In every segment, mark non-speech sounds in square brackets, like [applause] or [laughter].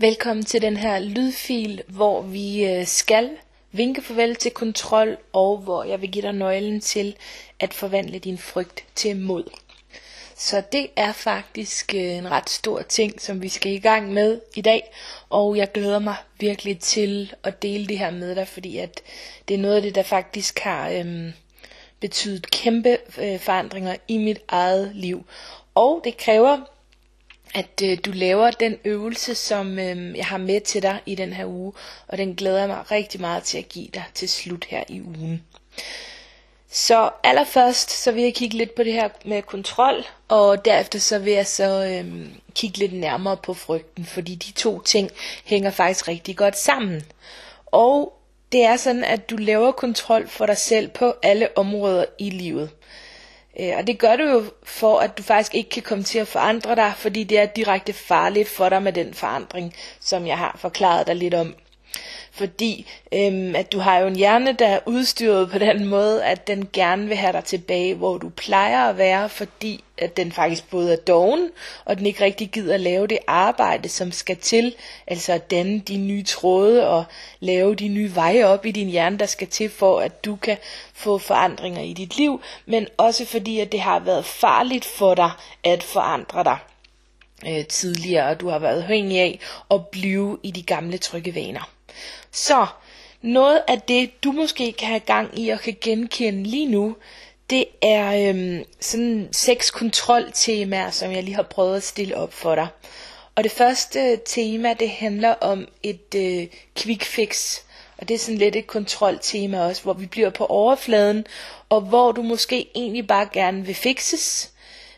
Velkommen til den her lydfil, hvor vi øh, skal vinke farvel til kontrol, og hvor jeg vil give dig nøglen til at forvandle din frygt til mod. Så det er faktisk øh, en ret stor ting, som vi skal i gang med i dag, og jeg glæder mig virkelig til at dele det her med dig, fordi at det er noget af det, der faktisk har øhm, betydet kæmpe øh, forandringer i mit eget liv. Og det kræver at øh, du laver den øvelse, som øh, jeg har med til dig i den her uge, og den glæder jeg mig rigtig meget til at give dig til slut her i ugen. Så allerførst så vil jeg kigge lidt på det her med kontrol, og derefter så vil jeg så øh, kigge lidt nærmere på frygten, fordi de to ting hænger faktisk rigtig godt sammen. Og det er sådan, at du laver kontrol for dig selv på alle områder i livet. Øh, og det gør du jo for, at du faktisk ikke kan komme til at forandre dig, fordi det er direkte farligt for dig med den forandring, som jeg har forklaret dig lidt om. Fordi øhm, at du har jo en hjerne, der er udstyret på den måde, at den gerne vil have dig tilbage, hvor du plejer at være, fordi at den faktisk både er doven, og den ikke rigtig gider at lave det arbejde, som skal til, altså at danne de nye tråde og lave de nye veje op i din hjerne, der skal til for, at du kan få forandringer i dit liv, men også fordi, at det har været farligt for dig at forandre dig øh, tidligere, og du har været afhængig af at blive i de gamle trygge vaner. Så noget af det, du måske kan have gang i og kan genkende lige nu, det er øhm, sådan seks kontroltemaer, som jeg lige har prøvet at stille op for dig. Og det første tema, det handler om et øh, quick fix. Og det er sådan lidt et kontroltema også, hvor vi bliver på overfladen, og hvor du måske egentlig bare gerne vil fixes,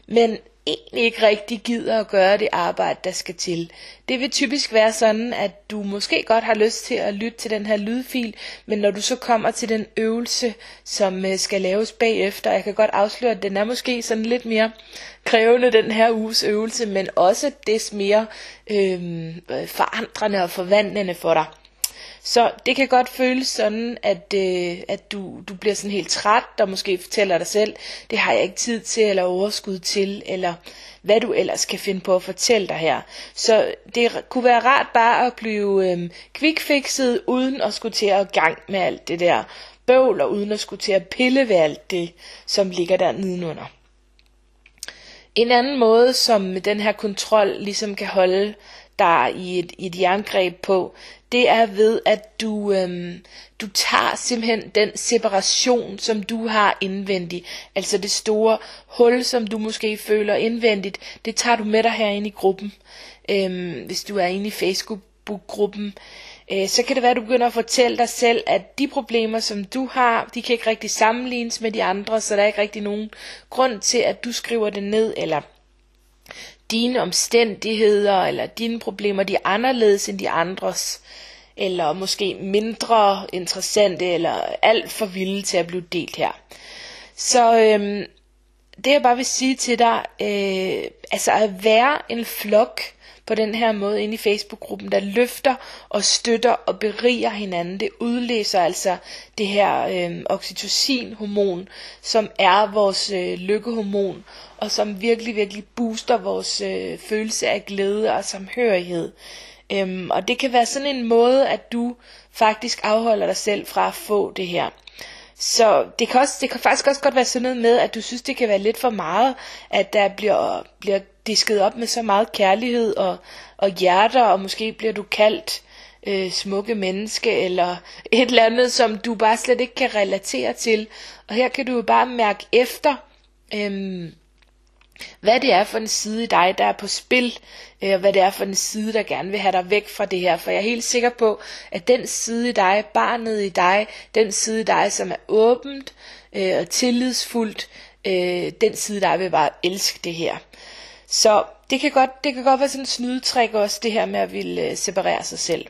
men egentlig ikke rigtig gider at gøre det arbejde, der skal til. Det vil typisk være sådan, at du måske godt har lyst til at lytte til den her lydfil, men når du så kommer til den øvelse, som øh, skal laves bagefter, jeg kan godt afsløre, at den er måske sådan lidt mere krævende, den her uges øvelse, men også des mere øh, forandrende og forvandlende for dig. Så det kan godt føles sådan, at, øh, at du, du bliver sådan helt træt, og måske fortæller dig selv, det har jeg ikke tid til, eller overskud til, eller hvad du ellers kan finde på at fortælle dig her. Så det kunne være rart bare at blive øh, quickfixet, uden at skulle til at gang med alt det der bøvl, og uden at skulle til at pille ved alt det, som ligger der nedenunder. En anden måde, som den her kontrol ligesom kan holde dig i et, i et jerngreb på, det er ved, at du, øhm, du tager simpelthen den separation, som du har indvendigt, altså det store hul, som du måske føler indvendigt, det tager du med dig herinde i gruppen. Øhm, hvis du er inde i Facebook-gruppen, øh, så kan det være, at du begynder at fortælle dig selv, at de problemer, som du har, de kan ikke rigtig sammenlignes med de andre, så der er ikke rigtig nogen grund til, at du skriver det ned, eller dine omstændigheder eller dine problemer, de er anderledes end de andres, eller måske mindre interessante, eller alt for vilde til at blive delt her. Så øhm, det jeg bare vil sige til dig, øh, altså at være en flok på den her måde inde i Facebook-gruppen, der løfter og støtter og beriger hinanden, det udlæser altså det her øh, oxytocin-hormon, som er vores øh, lykkehormon, og som virkelig, virkelig booster vores øh, følelse af glæde og samhørighed. Øhm, og det kan være sådan en måde, at du faktisk afholder dig selv fra at få det her. Så det kan, også, det kan faktisk også godt være sådan noget med, at du synes, det kan være lidt for meget, at der bliver, bliver disket op med så meget kærlighed og, og hjerter, og måske bliver du kaldt øh, smukke menneske, eller [laughs] et eller andet, som du bare slet ikke kan relatere til. Og her kan du jo bare mærke efter, øhm, hvad det er for en side i dig, der er på spil, øh, og hvad det er for en side, der gerne vil have dig væk fra det her. For jeg er helt sikker på, at den side i dig, barnet i dig, den side i dig, som er åbent øh, og tillidsfuldt, øh, den side i dig vil bare elske det her. Så det kan godt, det kan godt være sådan en snydetrik også, det her med at ville separere sig selv.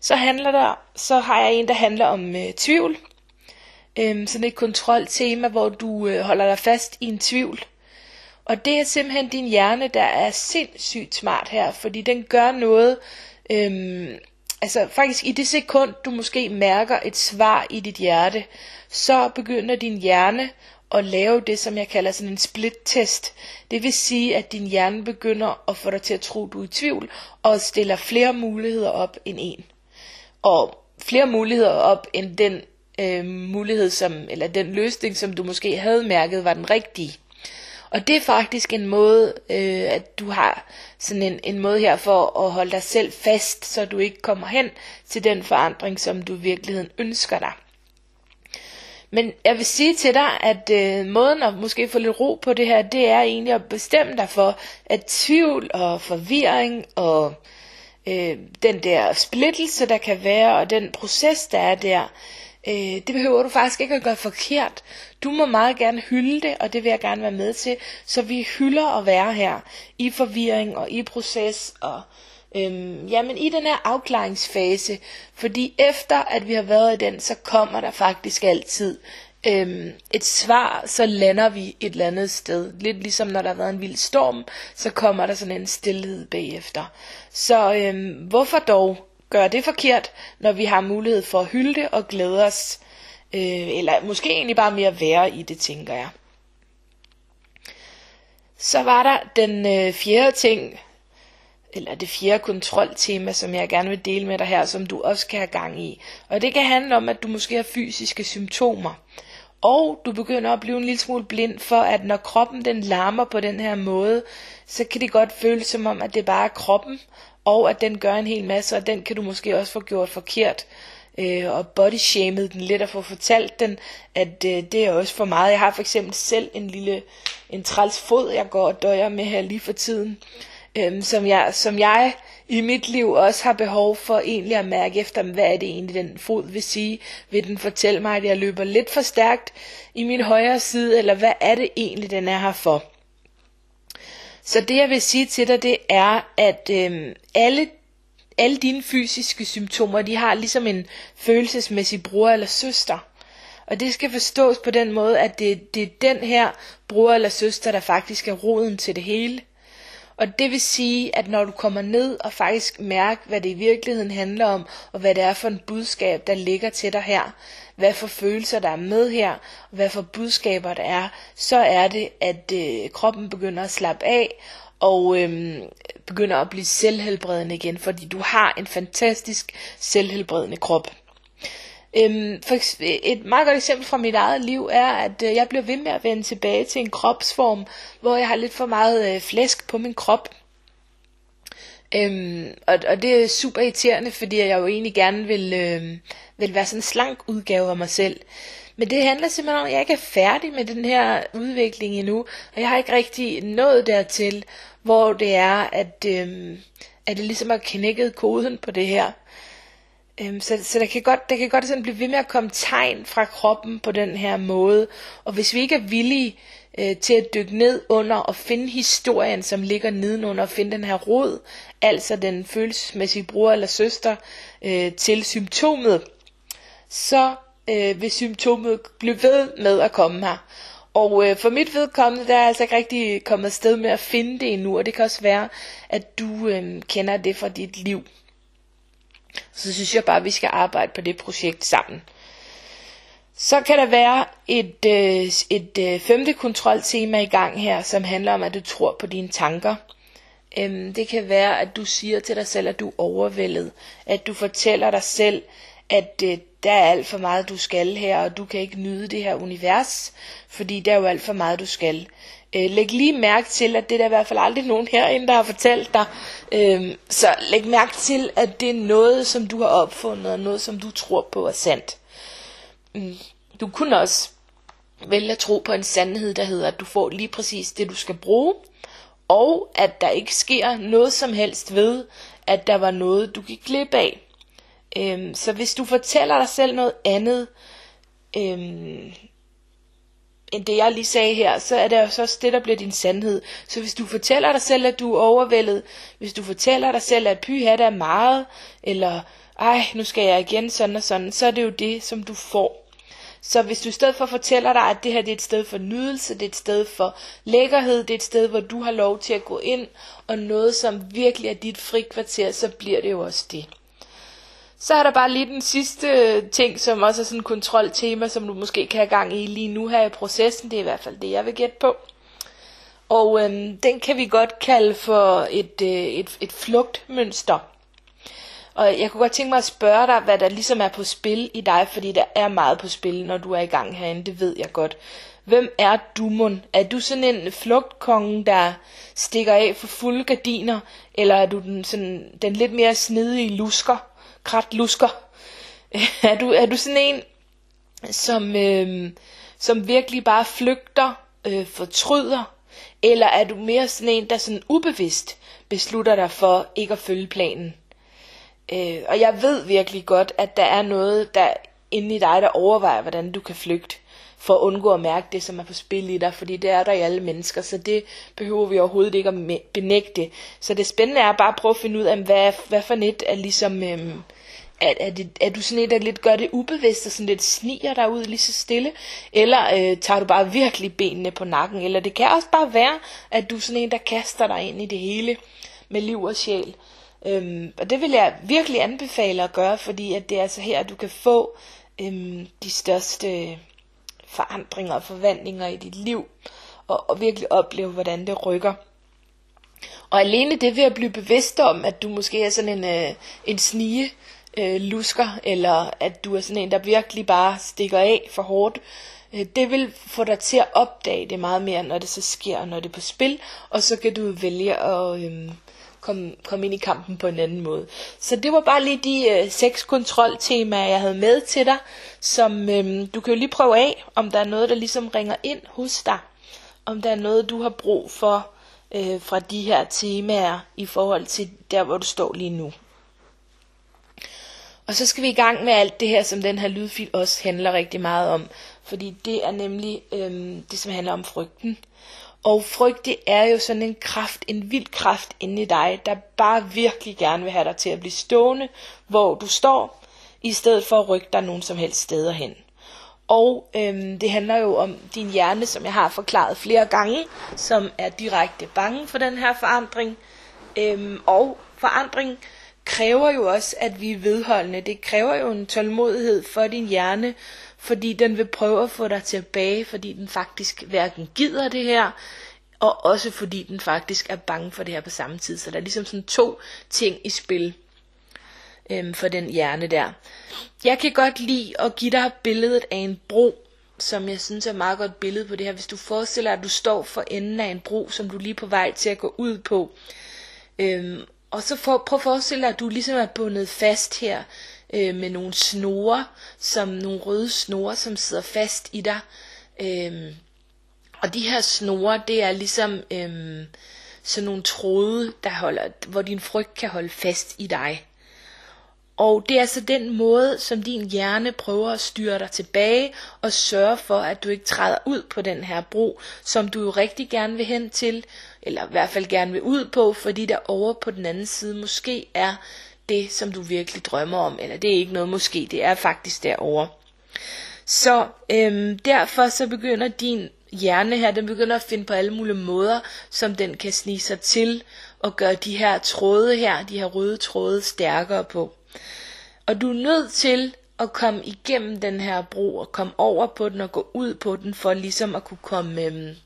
Så handler der, så har jeg en, der handler om øh, tvivl. Øhm, sådan et kontroltema, hvor du øh, holder dig fast i en tvivl. Og det er simpelthen din hjerne, der er sindssygt smart her, fordi den gør noget, øhm, altså faktisk i det sekund, du måske mærker et svar i dit hjerte, så begynder din hjerne at lave det, som jeg kalder sådan en split-test. Det vil sige, at din hjerne begynder at få dig til at tro, du er i tvivl, og stiller flere muligheder op end en. Og flere muligheder op end den øh, mulighed, som, eller den løsning, som du måske havde mærket var den rigtige. Og det er faktisk en måde, øh, at du har sådan en, en måde her for at holde dig selv fast, så du ikke kommer hen til den forandring, som du i virkeligheden ønsker dig. Men jeg vil sige til dig, at øh, måden at måske få lidt ro på det her, det er egentlig at bestemme dig for, at tvivl og forvirring og øh, den der splittelse, der kan være, og den proces, der er der, øh, det behøver du faktisk ikke at gøre forkert. Du må meget gerne hylde det, og det vil jeg gerne være med til. Så vi hylder at være her i forvirring og i proces og øhm, jamen i den her afklaringsfase. Fordi efter at vi har været i den, så kommer der faktisk altid øhm, et svar, så lander vi et eller andet sted. Lidt ligesom når der har været en vild storm, så kommer der sådan en stillhed bagefter. Så øhm, hvorfor dog gøre det forkert, når vi har mulighed for at hylde det og glæde os Øh, eller måske egentlig bare mere være i det, tænker jeg. Så var der den øh, fjerde ting, eller det fjerde kontroltema, som jeg gerne vil dele med dig her, som du også kan have gang i. Og det kan handle om, at du måske har fysiske symptomer. Og du begynder at blive en lille smule blind for, at når kroppen den larmer på den her måde, så kan det godt føles som om, at det bare er kroppen, og at den gør en hel masse, og den kan du måske også få gjort forkert øh, og bodyshamed den lidt og få fortalt den, at øh, det er også for meget. Jeg har for eksempel selv en lille en træls fod, jeg går og døjer med her lige for tiden, øh, som, jeg, som jeg i mit liv også har behov for egentlig at mærke efter, hvad er det egentlig den fod vil sige. Vil den fortælle mig, at jeg løber lidt for stærkt i min højre side, eller hvad er det egentlig, den er her for? Så det jeg vil sige til dig, det er, at øh, alle alle dine fysiske symptomer, de har ligesom en følelsesmæssig bror eller søster. Og det skal forstås på den måde, at det, det er den her bror eller søster, der faktisk er roden til det hele. Og det vil sige, at når du kommer ned og faktisk mærker, hvad det i virkeligheden handler om, og hvad det er for en budskab, der ligger til dig her, hvad for følelser der er med her, og hvad for budskaber der er, så er det, at øh, kroppen begynder at slappe af, og øhm, begynder at blive selvhelbredende igen, fordi du har en fantastisk selvhelbredende krop. Øhm, for et meget godt eksempel fra mit eget liv er, at øh, jeg bliver ved med at vende tilbage til en kropsform, hvor jeg har lidt for meget øh, flæsk på min krop. Øhm, og, og det er super irriterende, fordi jeg jo egentlig gerne vil, øh, vil være sådan en slank udgave af mig selv. Men det handler simpelthen om, at jeg ikke er færdig med den her udvikling endnu, og jeg har ikke rigtig nået dertil, hvor det er, at, øhm, at det ligesom har knækket koden på det her. Øhm, så så der kan godt, der kan godt sådan blive ved med at komme tegn fra kroppen på den her måde, og hvis vi ikke er villige øh, til at dykke ned under og finde historien, som ligger nedenunder, og finde den her rod, altså den følelsesmæssige bror eller søster øh, til symptomet, så øh, hvis symptomet blive ved med at komme her. Og øh, for mit vedkommende, der er jeg altså ikke rigtig kommet afsted med at finde det endnu, og det kan også være, at du øh, kender det fra dit liv. Så synes jeg bare, at vi skal arbejde på det projekt sammen. Så kan der være et, øh, et øh, femte kontroltema i gang her, som handler om, at du tror på dine tanker. Øhm, det kan være, at du siger til dig selv, at du er overvældet. At du fortæller dig selv, at øh, der er alt for meget, du skal her, og du kan ikke nyde det her univers, fordi der er jo alt for meget, du skal. Øh, læg lige mærke til, at det er der i hvert fald aldrig nogen herinde, der har fortalt dig. Øh, så læg mærke til, at det er noget, som du har opfundet, og noget, som du tror på er sandt. Mm. Du kunne også vælge at tro på en sandhed, der hedder, at du får lige præcis det, du skal bruge, og at der ikke sker noget som helst ved, at der var noget, du gik glip af. Øhm, så hvis du fortæller dig selv noget andet, øhm, end det jeg lige sagde her, så er det så også det, der bliver din sandhed. Så hvis du fortæller dig selv, at du er overvældet, hvis du fortæller dig selv, at pyha, der er meget, eller ej, nu skal jeg igen sådan og sådan, så er det jo det, som du får. Så hvis du i stedet for fortæller dig, at det her det er et sted for nydelse, det er et sted for lækkerhed, det er et sted, hvor du har lov til at gå ind, og noget, som virkelig er dit frikvarter, så bliver det jo også det. Så er der bare lige den sidste ting, som også er sådan et kontroltema, som du måske kan have gang i lige nu her i processen. Det er i hvert fald det, jeg vil gætte på. Og øhm, den kan vi godt kalde for et, øh, et, et flugtmønster. Og jeg kunne godt tænke mig at spørge dig, hvad der ligesom er på spil i dig, fordi der er meget på spil, når du er i gang herinde, det ved jeg godt. Hvem er du, mon? Er du sådan en flugtkonge, der stikker af for fulde gardiner, eller er du den, sådan, den lidt mere snedige lusker, krat lusker? [laughs] er, du, er du sådan en, som, øh, som virkelig bare flygter, øh, fortryder, eller er du mere sådan en, der sådan ubevidst beslutter dig for ikke at følge planen? Øh, og jeg ved virkelig godt, at der er noget der inde i dig, der overvejer, hvordan du kan flygte for at undgå at mærke det, som er på spil i dig, fordi det er der i alle mennesker, så det behøver vi overhovedet ikke at benægte. Så det spændende er bare at prøve at finde ud af, hvad, hvad for net er ligesom, øhm, er, er, det, er du sådan et, der lidt gør det ubevidst og sådan lidt sniger dig ud lige så stille, eller øh, tager du bare virkelig benene på nakken, eller det kan også bare være, at du er sådan en, der kaster dig ind i det hele med liv og sjæl. Øhm, og det vil jeg virkelig anbefale at gøre, fordi at det er altså her, at du kan få øhm, de største forandringer og forvandlinger i dit liv, og, og virkelig opleve, hvordan det rykker. Og alene det ved at blive bevidst om, at du måske er sådan en, øh, en snige øh, lusker, eller at du er sådan en, der virkelig bare stikker af for hårdt, øh, det vil få dig til at opdage det meget mere, når det så sker, når det er på spil, og så kan du vælge at, øh, komme, kom ind i kampen på en anden måde. Så det var bare lige de øh, seks kontroltemaer, jeg havde med til dig, som øh, du kan jo lige prøve af, om der er noget, der ligesom ringer ind hos dig. Om der er noget, du har brug for øh, fra de her temaer i forhold til der, hvor du står lige nu. Og så skal vi i gang med alt det her, som den her lydfil også handler rigtig meget om. Fordi det er nemlig øh, det, som handler om frygten. Og frygt, det er jo sådan en kraft, en vild kraft inde i dig, der bare virkelig gerne vil have dig til at blive stående, hvor du står, i stedet for at rykke dig nogen som helst steder hen. Og øhm, det handler jo om din hjerne, som jeg har forklaret flere gange, som er direkte bange for den her forandring. Øhm, og forandring kræver jo også, at vi er vedholdende. Det kræver jo en tålmodighed for din hjerne, fordi den vil prøve at få dig tilbage, fordi den faktisk hverken gider det her, og også fordi den faktisk er bange for det her på samme tid. Så der er ligesom sådan to ting i spil øhm, for den hjerne der. Jeg kan godt lide at give dig billedet af en bro, som jeg synes er et meget godt billede på det her. Hvis du forestiller dig, at du står for enden af en bro, som du lige er på vej til at gå ud på. Øhm, og så for, prøv at forestille dig, at du ligesom er bundet fast her øh, med nogle snore, som nogle røde snore, som sidder fast i dig. Øh, og de her snore, det er ligesom øh, sådan nogle tråde, der holder, hvor din frygt kan holde fast i dig. Og det er altså den måde, som din hjerne prøver at styre dig tilbage og sørge for, at du ikke træder ud på den her bro, som du jo rigtig gerne vil hen til, eller i hvert fald gerne vil ud på, fordi der over på den anden side måske er det, som du virkelig drømmer om, eller det er ikke noget måske, det er faktisk derovre. Så øhm, derfor så begynder din hjerne her, den begynder at finde på alle mulige måder, som den kan snige sig til og gøre de her tråde her, de her røde tråde stærkere på. Og du er nødt til at komme igennem den her bro og komme over på den og gå ud på den for ligesom at kunne komme, øhm,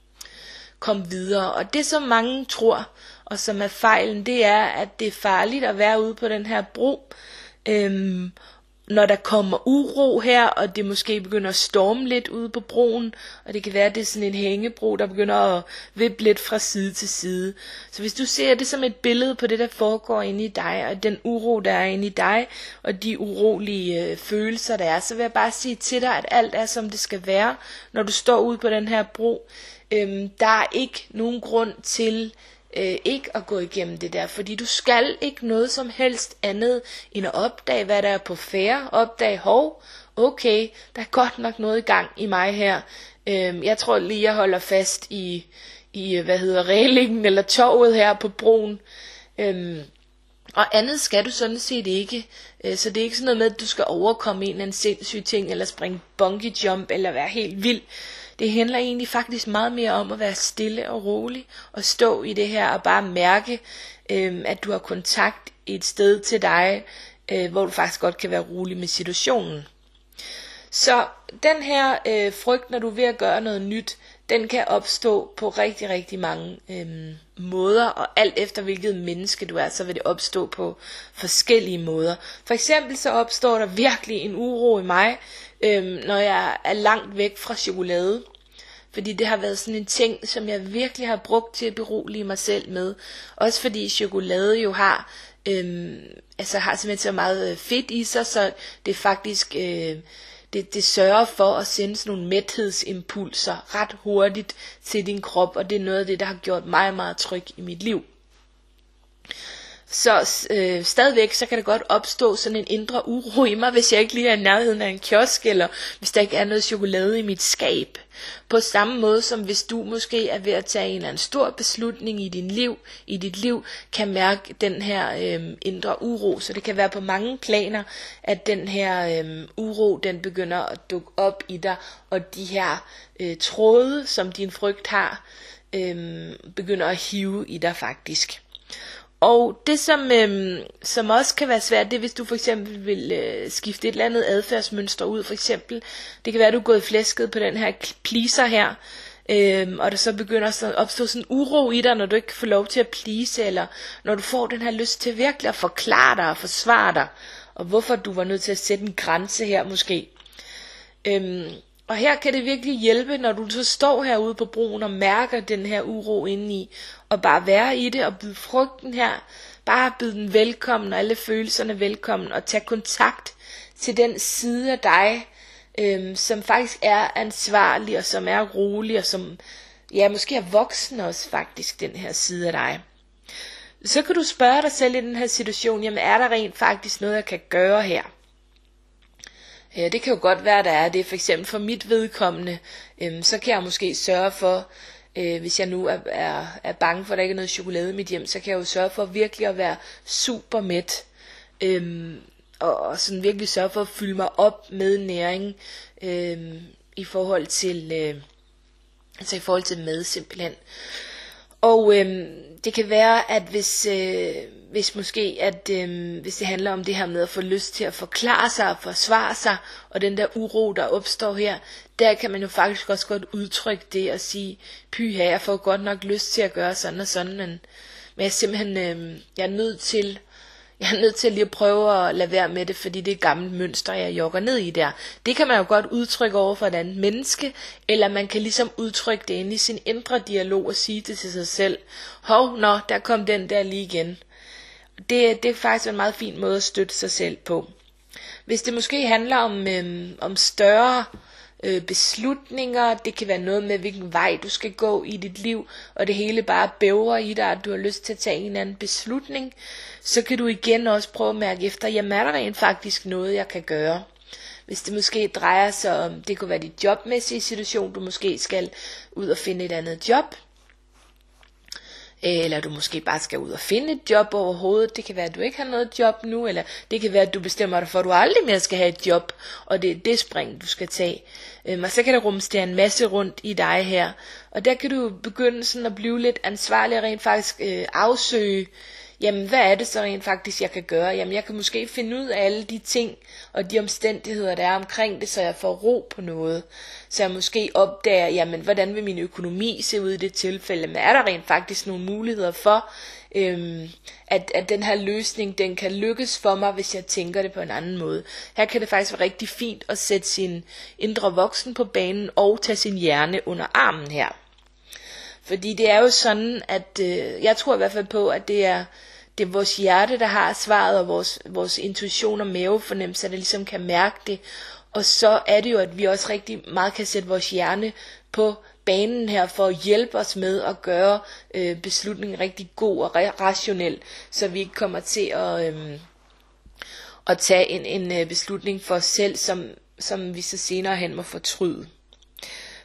komme videre. Og det som mange tror, og som er fejlen, det er, at det er farligt at være ude på den her bro. Øhm, når der kommer uro her, og det måske begynder at storme lidt ude på broen, og det kan være, at det er sådan en hængebro, der begynder at vippe lidt fra side til side. Så hvis du ser det som et billede på det, der foregår inde i dig, og den uro, der er inde i dig, og de urolige øh, følelser, der er, så vil jeg bare sige til dig, at alt er, som det skal være, når du står ude på den her bro. Øhm, der er ikke nogen grund til øh, ikke at gå igennem det der, fordi du skal ikke noget som helst andet end at opdage, hvad der er på færre, opdage, hov, okay, der er godt nok noget i gang i mig her. Øh, jeg tror lige, jeg holder fast i, i hvad hedder, reglingen eller toget her på broen. Øh, og andet skal du sådan set ikke. Øh, så det er ikke sådan noget med, at du skal overkomme en eller anden sindssyg ting, eller springe bungee jump, eller være helt vild. Det handler egentlig faktisk meget mere om at være stille og rolig og stå i det her og bare mærke, øh, at du har kontakt et sted til dig, øh, hvor du faktisk godt kan være rolig med situationen. Så den her øh, frygt, når du er ved at gøre noget nyt, den kan opstå på rigtig, rigtig mange øh, måder, og alt efter hvilket menneske du er, så vil det opstå på forskellige måder. For eksempel så opstår der virkelig en uro i mig, øhm, når jeg er langt væk fra chokolade. Fordi det har været sådan en ting, som jeg virkelig har brugt til at berolige mig selv med. Også fordi chokolade jo har, øhm, altså har simpelthen så meget øh, fedt i sig, så det faktisk... Øh, det, det sørger for at sende sådan nogle mæthedsimpulser ret hurtigt til din krop, og det er noget af det, der har gjort mig meget tryg i mit liv. Så øh, stadigvæk, så kan der godt opstå sådan en indre uro i mig, hvis jeg ikke lige er i nærheden af en kiosk, eller hvis der ikke er noget chokolade i mit skab. På samme måde som hvis du måske er ved at tage en eller anden stor beslutning i din liv, i dit liv, kan mærke den her øh, indre uro. Så det kan være på mange planer, at den her øh, uro, den begynder at dukke op i dig, og de her øh, tråde, som din frygt har, øh, begynder at hive i dig faktisk. Og det som, øh, som også kan være svært, det er hvis du for eksempel vil øh, skifte et eller andet adfærdsmønster ud. For eksempel, det kan være at du er gået flæsket på den her pleaser her, øhm, og der så begynder at opstå sådan uro i dig, når du ikke får lov til at please, eller når du får den her lyst til virkelig at forklare dig og forsvare dig, og hvorfor du var nødt til at sætte en grænse her måske. Øhm, og her kan det virkelig hjælpe, når du så står herude på broen og mærker den her uro indeni, og bare være i det og byde frugten her, bare byde den velkommen og alle følelserne velkommen, og tage kontakt til den side af dig, øhm, som faktisk er ansvarlig og som er rolig og som ja, måske er voksen også faktisk, den her side af dig. Så kan du spørge dig selv i den her situation, jamen er der rent faktisk noget, jeg kan gøre her? Ja, det kan jo godt være, der er det. For eksempel for mit vedkommende, øhm, så kan jeg måske sørge for, øh, hvis jeg nu er, er, er bange for, at der ikke er noget chokolade i mit hjem, så kan jeg jo sørge for virkelig at være super mæt. Øhm, og, og sådan virkelig sørge for at fylde mig op med næring øhm, i forhold til øh, altså i forhold til mad simpelthen. Og øhm, det kan være, at hvis, øh, hvis måske, at øhm, hvis det handler om det her med at få lyst til at forklare sig og forsvare sig, og den der uro, der opstår her, der kan man jo faktisk også godt udtrykke det og sige, pyha, jeg får godt nok lyst til at gøre sådan og sådan, men, men jeg er simpelthen, øhm, jeg er nødt til [laughs] jeg er nødt til lige at prøve at lade være med det, fordi det er et gammelt mønster, jeg jogger ned i der. Det kan man jo godt udtrykke over for et andet menneske, eller man kan ligesom udtrykke det inde i sin indre dialog og sige det til sig selv. Hov, nå, der kom den der lige igen. Det, det er faktisk en meget fin måde at støtte sig selv på. Hvis det måske handler om, øhm, om større øh, beslutninger, det kan være noget med, hvilken vej du skal gå i dit liv, og det hele bare bæver i dig, at du har lyst til at tage en eller anden beslutning, så kan du igen også prøve at mærke efter, jamen er der rent faktisk noget, jeg kan gøre? Hvis det måske drejer sig om, det kunne være dit jobmæssige situation, du måske skal ud og finde et andet job, eller du måske bare skal ud og finde et job overhovedet. Det kan være, at du ikke har noget job nu, eller det kan være, at du bestemmer dig for, at du aldrig mere skal have et job, og det er det spring, du skal tage. Øhm, og så kan der rumstere en masse rundt i dig her. Og der kan du begynde sådan at blive lidt ansvarlig og rent faktisk øh, afsøge, jamen hvad er det så rent faktisk, jeg kan gøre? Jamen jeg kan måske finde ud af alle de ting og de omstændigheder, der er omkring det, så jeg får ro på noget. Så jeg måske opdager, jamen hvordan vil min økonomi se ud i det tilfælde? Men er der rent faktisk nogle muligheder for, øhm, at, at den her løsning, den kan lykkes for mig, hvis jeg tænker det på en anden måde. Her kan det faktisk være rigtig fint at sætte sin indre voksen på banen og tage sin hjerne under armen her. Fordi det er jo sådan, at øh, jeg tror i hvert fald på, at det er, det er vores hjerte, der har svaret, og vores, vores intuition og mavefornemmelse, der ligesom kan mærke det. Og så er det jo, at vi også rigtig meget kan sætte vores hjerne på banen her for at hjælpe os med at gøre øh, beslutningen rigtig god og rationel, så vi ikke kommer til at, øh, at tage en, en øh, beslutning for os selv, som, som vi så senere hen må fortryde.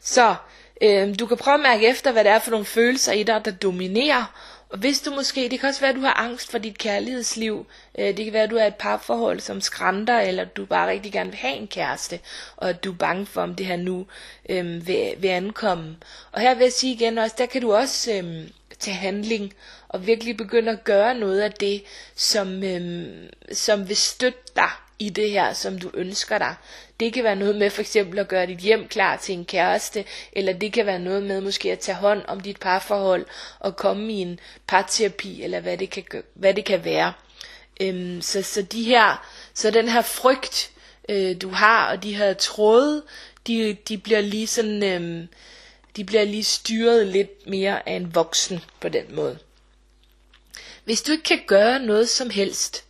Så øh, du kan prøve at mærke efter, hvad det er for nogle følelser i dig, der dominerer, og hvis du måske, det kan også være, at du har angst for dit kærlighedsliv. Øh, det kan være, at du er et parforhold, som skrænder, eller du bare rigtig gerne vil have en kæreste, og at du er bange for, om det her nu øhm, vil, vil ankomme. Og her vil jeg sige igen også, der kan du også øhm, tage handling, og virkelig begynde at gøre noget af det, som, øhm, som vil støtte dig i det her, som du ønsker dig. Det kan være noget med for eksempel at gøre dit hjem klar til en kæreste, eller det kan være noget med måske at tage hånd om dit parforhold og komme i en parterapi, eller hvad det kan, hvad det kan være. Øhm, så, så, de her, så den her frygt, øh, du har, og de her tråde, de, de bliver lige sådan, øhm, de bliver lige styret lidt mere af en voksen på den måde. Hvis du ikke kan gøre noget som helst,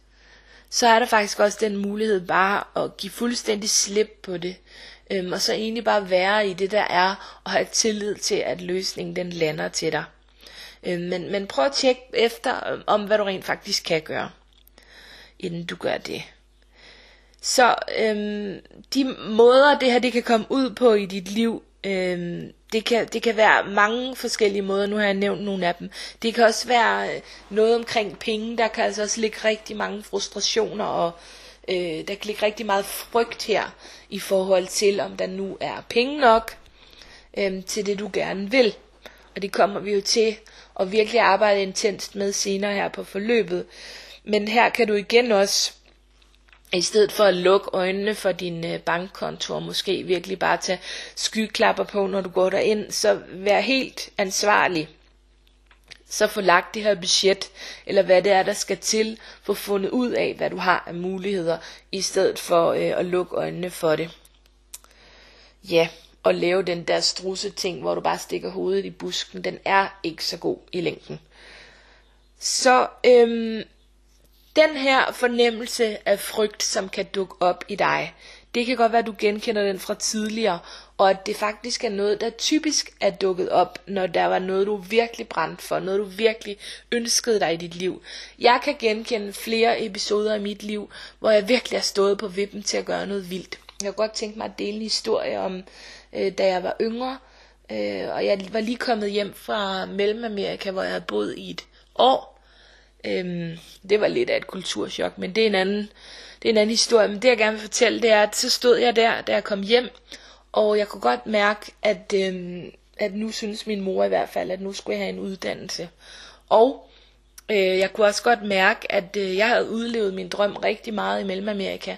så er der faktisk også den mulighed bare at give fuldstændig slip på det. Øhm, og så egentlig bare være i det der er, og have tillid til, at løsningen den lander til dig. Øhm, men, men prøv at tjekke efter, øhm, om hvad du rent faktisk kan gøre, inden du gør det. Så øhm, de måder, det her det kan komme ud på i dit liv, øhm, det, kan, det kan være mange forskellige måder, nu har jeg nævnt nogle af dem. Det kan også være øh, noget omkring penge, der kan altså også ligge rigtig mange frustrationer, og øh, der kan ligge rigtig meget frygt her, i forhold til om der nu er penge nok øh, til det du gerne vil. Og det kommer vi jo til at virkelig arbejde intenst med senere her på forløbet. Men her kan du igen også i stedet for at lukke øjnene for din øh, bankkonto og måske virkelig bare tage skyklapper på, når du går derind, så vær helt ansvarlig. Så få lagt det her budget, eller hvad det er, der skal til, få fundet ud af, hvad du har af muligheder, i stedet for øh, at lukke øjnene for det. Ja, og lave den der strusse ting, hvor du bare stikker hovedet i busken, den er ikke så god i længden. Så øhm, den her fornemmelse af frygt, som kan dukke op i dig, det kan godt være, at du genkender den fra tidligere, og at det faktisk er noget, der typisk er dukket op, når der var noget, du virkelig brændte for, noget du virkelig ønskede dig i dit liv. Jeg kan genkende flere episoder i mit liv, hvor jeg virkelig har stået på vippen til at gøre noget vildt. Jeg kunne godt tænke mig at dele en historie om, øh, da jeg var yngre, øh, og jeg var lige kommet hjem fra Mellemamerika, hvor jeg havde boet i et år, Øhm, det var lidt af et kulturschok, men det er en anden, det er en anden historie. Men det jeg gerne vil fortælle, det er, at så stod jeg der, da jeg kom hjem, og jeg kunne godt mærke, at, øhm, at nu synes min mor i hvert fald, at nu skulle jeg have en uddannelse. Og øh, jeg kunne også godt mærke, at øh, jeg havde udlevet min drøm rigtig meget i Mellemamerika.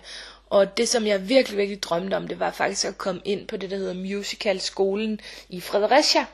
Og det, som jeg virkelig, virkelig drømte om, det var faktisk at komme ind på det, der hedder musicalskolen i Fredericia.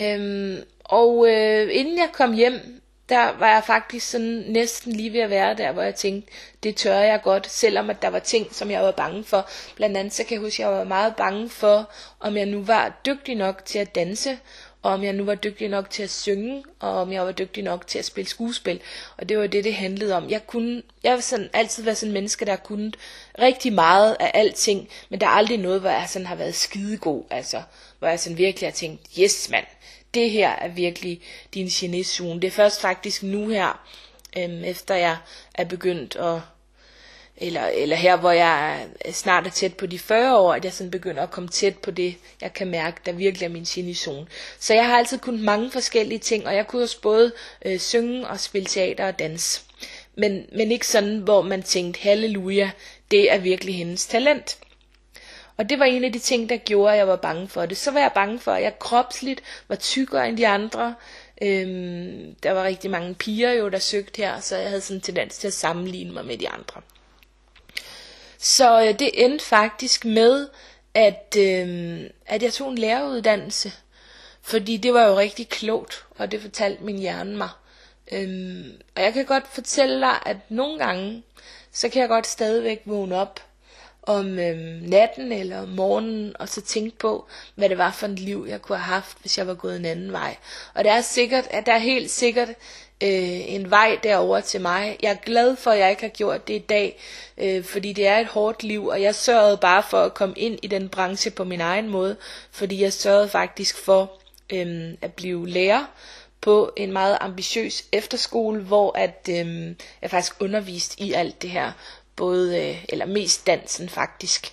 Øhm, og øh, inden jeg kom hjem, der var jeg faktisk sådan næsten lige ved at være der, hvor jeg tænkte, det tør jeg godt, selvom at der var ting, som jeg var bange for. Blandt andet så kan jeg huske, at jeg var meget bange for, om jeg nu var dygtig nok til at danse, og om jeg nu var dygtig nok til at synge, og om jeg var dygtig nok til at spille skuespil. Og det var det, det handlede om. Jeg kunne, jeg har sådan, altid været sådan en menneske, der kunne rigtig meget af alting, men der er aldrig noget, hvor jeg sådan har været skidegod, altså. Hvor jeg sådan virkelig har tænkt, yes mand, det her er virkelig din genezone. Det er først faktisk nu her, øhm, efter jeg er begyndt at eller, eller her, hvor jeg snart er tæt på de 40 år, at jeg sådan begynder at komme tæt på det, jeg kan mærke, der virkelig er min genizone. Så jeg har altid kunnet mange forskellige ting, og jeg kunne også både øh, synge og spille teater og dans. Men, men ikke sådan, hvor man tænkte, halleluja, det er virkelig hendes talent. Og det var en af de ting, der gjorde, at jeg var bange for det. Så var jeg bange for, at jeg kropsligt var tykkere end de andre. Øhm, der var rigtig mange piger jo, der søgte her, så jeg havde sådan en tendens til at sammenligne mig med de andre. Så øh, det endte faktisk med, at, øh, at jeg tog en læreruddannelse. Fordi det var jo rigtig klogt, og det fortalte min hjerne mig. Øhm, og jeg kan godt fortælle dig, at nogle gange, så kan jeg godt stadigvæk vågne op om øhm, natten eller om morgenen, og så tænke på, hvad det var for et liv, jeg kunne have haft, hvis jeg var gået en anden vej. Og det er sikkert, at der er helt sikkert øh, en vej derover til mig. Jeg er glad for, at jeg ikke har gjort det i dag, øh, fordi det er et hårdt liv, og jeg sørgede bare for at komme ind i den branche på min egen måde, fordi jeg sørgede faktisk for øh, at blive lærer på en meget ambitiøs efterskole, hvor at øh, jeg faktisk underviste i alt det her både, øh, eller mest dansen faktisk.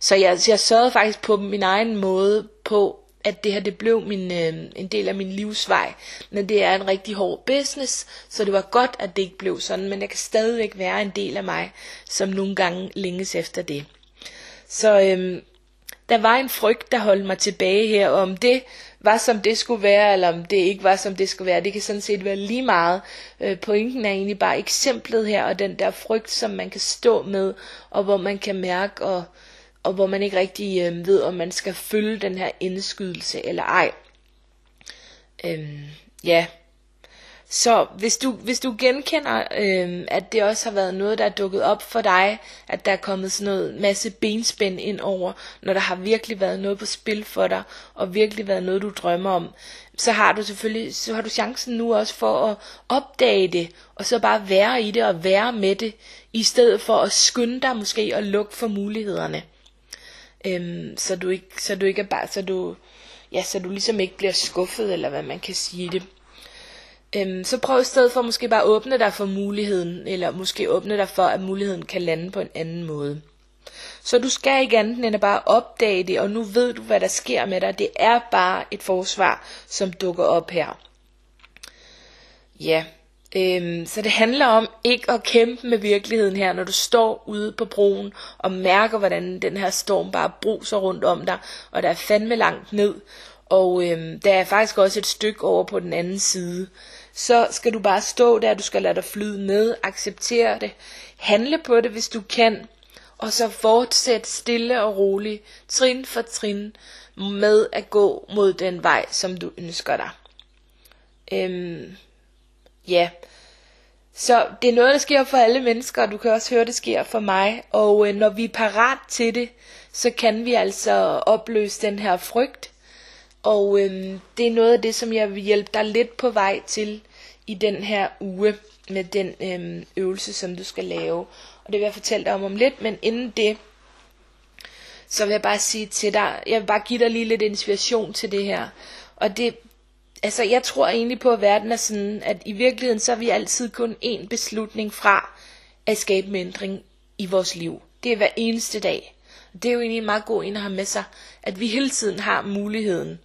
Så jeg, jeg sørgede faktisk på min egen måde på, at det her det blev min, øh, en del af min livsvej. Men det er en rigtig hård business, så det var godt, at det ikke blev sådan, men jeg kan stadigvæk være en del af mig, som nogle gange længes efter det. Så øh, der var en frygt, der holdt mig tilbage her, og om det var som det skulle være, eller om det ikke var som det skulle være, det kan sådan set være lige meget. Øh, pointen er egentlig bare eksemplet her, og den der frygt, som man kan stå med, og hvor man kan mærke, og, og hvor man ikke rigtig øh, ved, om man skal følge den her indskydelse eller ej. Øhm, ja, så hvis du, hvis du genkender, øh, at det også har været noget, der er dukket op for dig, at der er kommet sådan noget masse benspænd ind over, når der har virkelig været noget på spil for dig, og virkelig været noget, du drømmer om, så har du selvfølgelig, så har du chancen nu også for at opdage det, og så bare være i det og være med det, i stedet for at skynde dig måske og lukke for mulighederne. Øhm, så du ikke, så du ikke er bare, så du, ja, så du ligesom ikke bliver skuffet, eller hvad man kan sige det. Øhm, så prøv i stedet for måske bare at åbne dig for muligheden, eller måske åbne dig for, at muligheden kan lande på en anden måde. Så du skal ikke andet end at bare opdage det, og nu ved du, hvad der sker med dig. Det er bare et forsvar, som dukker op her. Ja, øhm, så det handler om ikke at kæmpe med virkeligheden her, når du står ude på broen og mærker, hvordan den her storm bare bruser rundt om dig, og der er fandme langt ned, og øhm, der er faktisk også et stykke over på den anden side så skal du bare stå der, du skal lade dig flyde med, acceptere det, handle på det, hvis du kan, og så fortsæt stille og roligt, trin for trin, med at gå mod den vej, som du ønsker dig. Øhm, ja, så det er noget, der sker for alle mennesker, og du kan også høre, det sker for mig. Og øh, når vi er parat til det, så kan vi altså opløse den her frygt. Og øhm, det er noget af det, som jeg vil hjælpe dig lidt på vej til i den her uge med den øhm, øvelse, som du skal lave. Og det vil jeg fortælle dig om om lidt, men inden det, så vil jeg bare sige til dig, jeg vil bare give dig lige lidt inspiration til det her. Og det, altså jeg tror egentlig på, at verden er sådan, at i virkeligheden, så er vi altid kun én beslutning fra at skabe en ændring i vores liv. Det er hver eneste dag. Det er jo egentlig en meget god en at have med sig, at vi hele tiden har muligheden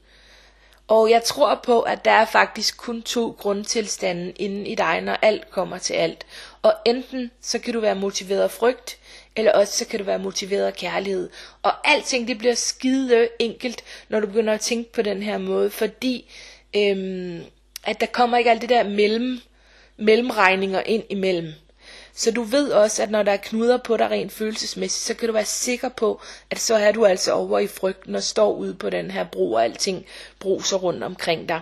og jeg tror på, at der er faktisk kun to grundtilstande inden i dig, når alt kommer til alt. Og enten så kan du være motiveret af frygt, eller også så kan du være motiveret af kærlighed. Og alting det bliver skide enkelt, når du begynder at tænke på den her måde, fordi øhm, at der kommer ikke alt det der mellem, mellemregninger ind imellem. Så du ved også, at når der er knuder på dig rent følelsesmæssigt, så kan du være sikker på, at så er du altså over i frygten og står ude på den her bro, og alting bruser rundt omkring dig.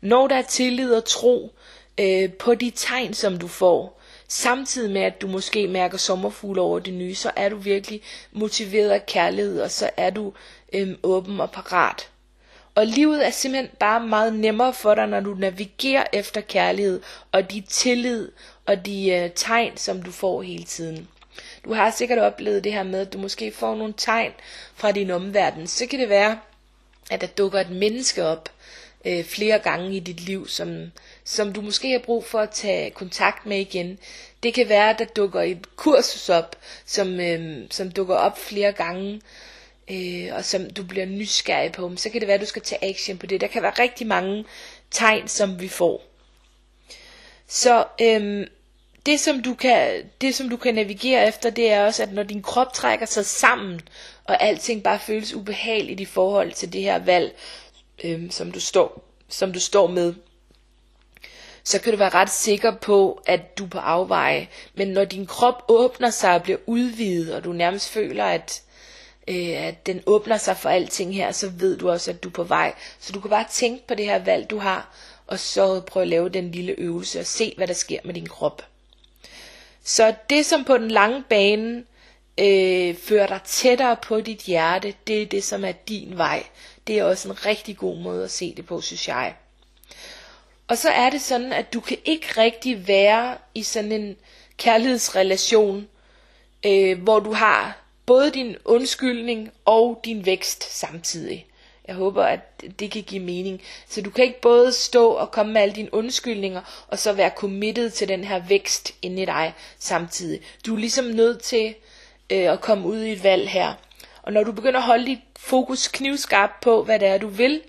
Når der er tillid og tro øh, på de tegn, som du får, samtidig med at du måske mærker sommerfugle over det nye, så er du virkelig motiveret af kærlighed, og så er du øh, åben og parat. Og livet er simpelthen bare meget nemmere for dig, når du navigerer efter kærlighed og de tillid og de øh, tegn, som du får hele tiden. Du har sikkert oplevet det her med, at du måske får nogle tegn fra din omverden. Så kan det være, at der dukker et menneske op øh, flere gange i dit liv, som, som du måske har brug for at tage kontakt med igen. Det kan være, at der dukker et kursus op, som, øh, som dukker op flere gange, øh, og som du bliver nysgerrig på. Så kan det være, at du skal tage action på det. Der kan være rigtig mange tegn, som vi får. Så øhm, det som du kan det som du kan navigere efter det er også at når din krop trækker sig sammen og alting bare føles ubehageligt i forhold til det her valg øhm, som du står som du står med så kan du være ret sikker på at du er på afveje. Men når din krop åbner sig og bliver udvidet og du nærmest føler at øh, at den åbner sig for alting her så ved du også at du er på vej. Så du kan bare tænke på det her valg du har og så prøve at lave den lille øvelse og se hvad der sker med din krop så det som på den lange bane øh, fører dig tættere på dit hjerte, det er det som er din vej. Det er også en rigtig god måde at se det på, synes jeg. Og så er det sådan, at du kan ikke rigtig være i sådan en kærlighedsrelation, øh, hvor du har både din undskyldning og din vækst samtidig. Jeg håber, at det kan give mening. Så du kan ikke både stå og komme med alle dine undskyldninger, og så være committed til den her vækst inde i dig samtidig. Du er ligesom nødt til øh, at komme ud i et valg her. Og når du begynder at holde dit fokus knivskarpt på, hvad det er, du vil,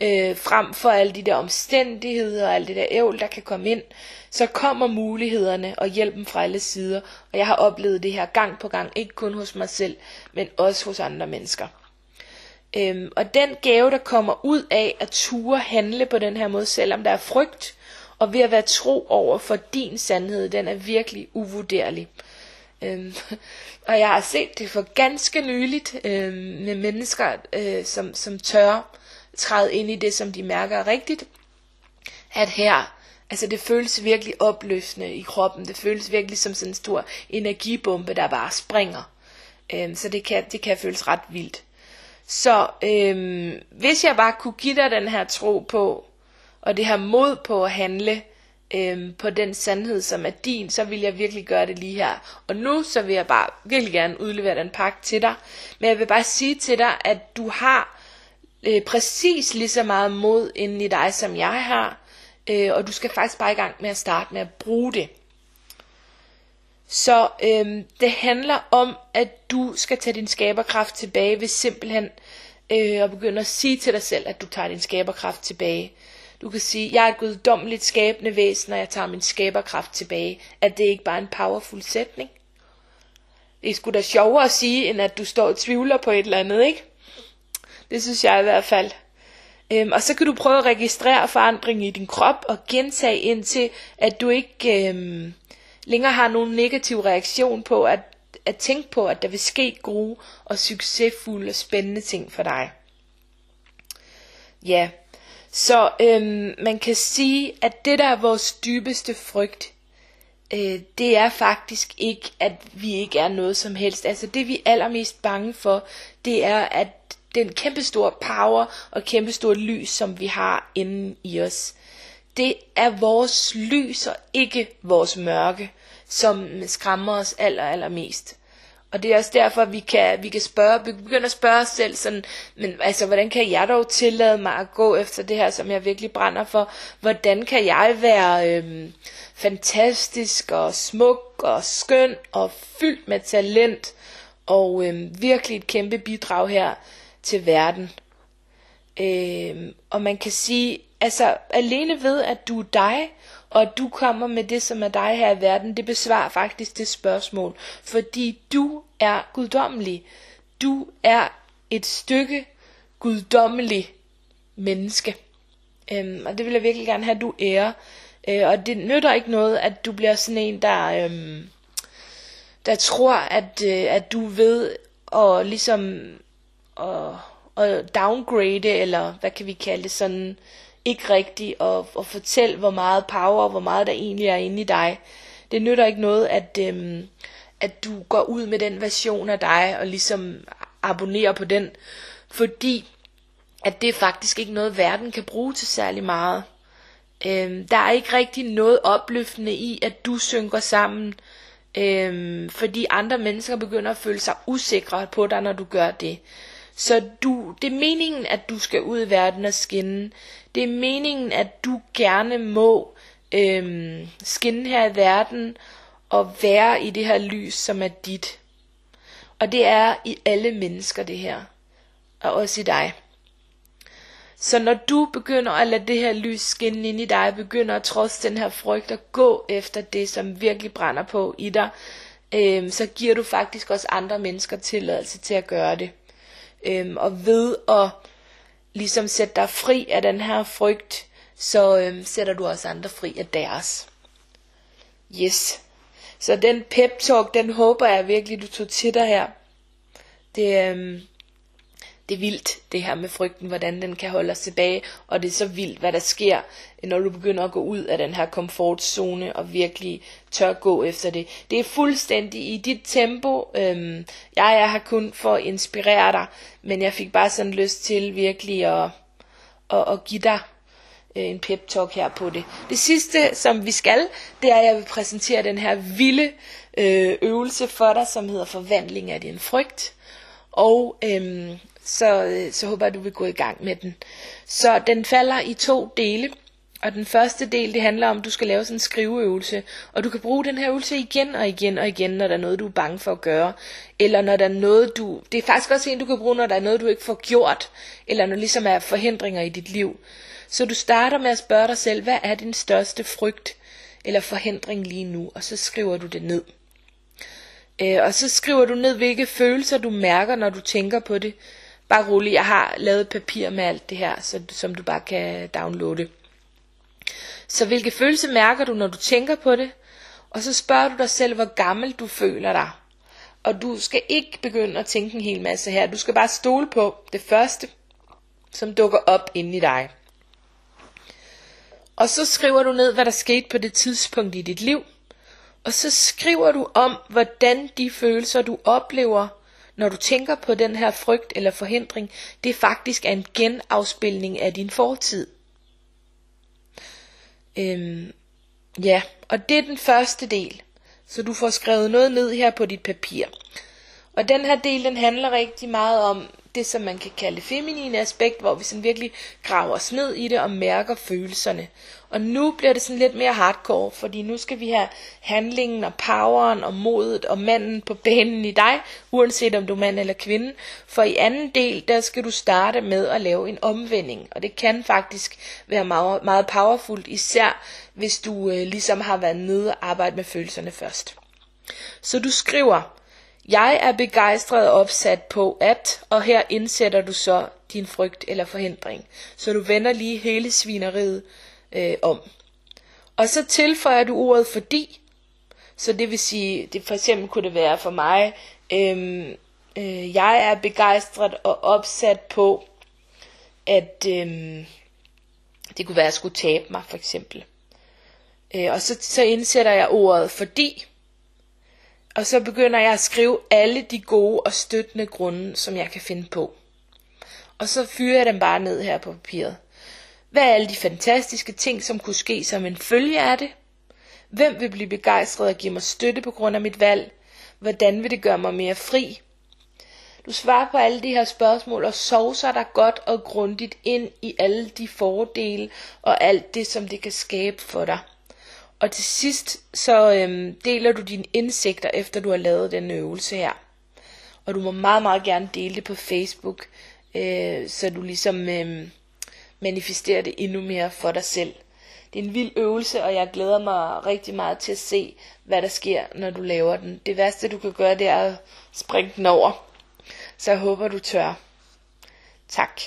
øh, frem for alle de der omstændigheder og alt det der ævl, der kan komme ind, så kommer mulighederne og hjælpen fra alle sider. Og jeg har oplevet det her gang på gang, ikke kun hos mig selv, men også hos andre mennesker. Øhm, og den gave, der kommer ud af at ture handle på den her måde, selvom der er frygt, og ved at være tro over for din sandhed, den er virkelig uvurderlig. Øhm, [laughs] og jeg har set det for ganske nyligt øhm, med mennesker, øh, som, som tør træde ind i det, som de mærker rigtigt. At her, altså det føles virkelig opløsende i kroppen. Det føles virkelig som sådan en stor energibombe, der bare springer. Øhm, så det kan, det kan føles ret vildt. Så øhm, hvis jeg bare kunne give dig den her tro på, og det her mod på at handle øhm, på den sandhed, som er din, så vil jeg virkelig gøre det lige her. Og nu så vil jeg bare virkelig gerne udlevere den pakke til dig. Men jeg vil bare sige til dig, at du har øh, præcis lige så meget mod inden i dig, som jeg har. Øh, og du skal faktisk bare i gang med at starte med at bruge det. Så øhm, det handler om, at du skal tage din skaberkraft tilbage ved simpelthen øh, at begynde at sige til dig selv, at du tager din skaberkraft tilbage. Du kan sige, jeg er et guddommeligt skabende væsen, og jeg tager min skaberkraft tilbage. At det ikke bare en powerful sætning. Det er sgu da sjovere at sige, end at du står og tvivler på et eller andet, ikke? Det synes jeg i hvert fald. Øhm, og så kan du prøve at registrere forandring i din krop og gentage indtil, at du ikke øhm, længere har nogen negativ reaktion på at, at tænke på, at der vil ske gode og succesfulde og spændende ting for dig. Ja, så øhm, man kan sige, at det der er vores dybeste frygt, øh, det er faktisk ikke, at vi ikke er noget som helst. Altså det vi er allermest bange for, det er, at den kæmpestore power og kæmpestore lys, som vi har inden i os, det er vores lys og ikke vores mørke, som skræmmer os aller, allermest. Og det er også derfor, at vi kan, vi kan spørge, vi begynder at spørge os selv sådan, men altså, hvordan kan jeg dog tillade mig at gå efter det her, som jeg virkelig brænder for? Hvordan kan jeg være øhm, fantastisk og smuk og skøn og fyldt med talent og øhm, virkelig et kæmpe bidrag her til verden? Øhm, og man kan sige, altså alene ved, at du er dig, og at du kommer med det, som er dig her i verden, det besvarer faktisk det spørgsmål. Fordi du er guddommelig. Du er et stykke guddommelig menneske. Øhm, og det vil jeg virkelig gerne have, at du ærer. Øh, og det nytter ikke noget, at du bliver sådan en, der, øhm, der tror, at, øh, at du ved at ligesom at, at downgrade, eller hvad kan vi kalde det, sådan ikke rigtigt at, at fortælle, hvor meget power og hvor meget der egentlig er inde i dig. Det nytter ikke noget, at, øhm, at du går ud med den version af dig og ligesom abonnerer på den, fordi at det er faktisk ikke noget, verden kan bruge til særlig meget. Øhm, der er ikke rigtig noget opløftende i, at du synker sammen, øhm, fordi andre mennesker begynder at føle sig usikre på dig, når du gør det. Så du, det er meningen, at du skal ud i verden og skinne. Det er meningen, at du gerne må øhm, skinne her i verden og være i det her lys, som er dit. Og det er i alle mennesker det her. Og også i dig. Så når du begynder at lade det her lys skinne ind i dig, begynder at trods den her frygt at gå efter det, som virkelig brænder på i dig, øh, så giver du faktisk også andre mennesker tilladelse til at gøre det. Øhm, og ved at ligesom sætte dig fri af den her frygt, så øhm, sætter du også andre fri af deres. Yes. Så den pep talk, den håber jeg virkelig, du tog til dig her. Det, øhm, det er vildt, det her med frygten, hvordan den kan holde os tilbage, og det er så vildt, hvad der sker, når du begynder at gå ud af den her komfortzone, og virkelig tør gå efter det. Det er fuldstændig i dit tempo. Øhm, jeg er her kun for at inspirere dig, men jeg fik bare sådan lyst til virkelig at, at, at give dig øh, en pep talk her på det. Det sidste, som vi skal, det er, at jeg vil præsentere den her vilde øh, øvelse for dig, som hedder forvandling af din frygt. Og øhm, så, øh, så håber jeg, du vil gå i gang med den. Så den falder i to dele. Og den første del, det handler om, at du skal lave sådan en skriveøvelse. Og du kan bruge den her øvelse igen og igen og igen, når der er noget, du er bange for at gøre. Eller når der er noget, du... Det er faktisk også en, du kan bruge, når der er noget, du ikke får gjort. Eller når ligesom er forhindringer i dit liv. Så du starter med at spørge dig selv, hvad er din største frygt eller forhindring lige nu? Og så skriver du det ned. Øh, og så skriver du ned, hvilke følelser du mærker, når du tænker på det bare rolig, jeg har lavet papir med alt det her, så, som du bare kan downloade. Så hvilke følelser mærker du, når du tænker på det? Og så spørger du dig selv, hvor gammel du føler dig. Og du skal ikke begynde at tænke en hel masse her. Du skal bare stole på det første, som dukker op inde i dig. Og så skriver du ned, hvad der skete på det tidspunkt i dit liv. Og så skriver du om, hvordan de følelser, du oplever, når du tænker på den her frygt eller forhindring, det faktisk er en genafspilning af din fortid. Øhm, ja, og det er den første del. Så du får skrevet noget ned her på dit papir. Og den her del, den handler rigtig meget om det, som man kan kalde feminine aspekt, hvor vi sådan virkelig graver os ned i det og mærker følelserne. Og nu bliver det sådan lidt mere hardcore, fordi nu skal vi have handlingen og poweren og modet og manden på banen i dig, uanset om du er mand eller kvinde. For i anden del, der skal du starte med at lave en omvending, og det kan faktisk være meget, meget powerfult, især hvis du øh, ligesom har været nede og arbejde med følelserne først. Så du skriver, jeg er begejstret og opsat på at, og her indsætter du så din frygt eller forhindring. Så du vender lige hele svineriet øh, om. Og så tilføjer du ordet fordi. Så det vil sige, det for eksempel kunne det være for mig, øhm, øh, jeg er begejstret og opsat på, at øhm, det kunne være, at jeg skulle tabe mig for eksempel. Øh, og så, så indsætter jeg ordet fordi, og så begynder jeg at skrive alle de gode og støttende grunde, som jeg kan finde på. Og så fyrer jeg dem bare ned her på papiret. Hvad er alle de fantastiske ting, som kunne ske som en følge af det? Hvem vil blive begejstret og give mig støtte på grund af mit valg? Hvordan vil det gøre mig mere fri? Du svarer på alle de her spørgsmål og sovser dig godt og grundigt ind i alle de fordele og alt det, som det kan skabe for dig. Og til sidst så øhm, deler du dine indsigter, efter du har lavet den øvelse her. Og du må meget, meget gerne dele det på Facebook, øh, så du ligesom øh, manifesterer det endnu mere for dig selv. Det er en vild øvelse, og jeg glæder mig rigtig meget til at se, hvad der sker, når du laver den. Det værste, du kan gøre, det er at springe den over. Så jeg håber, du tør. Tak.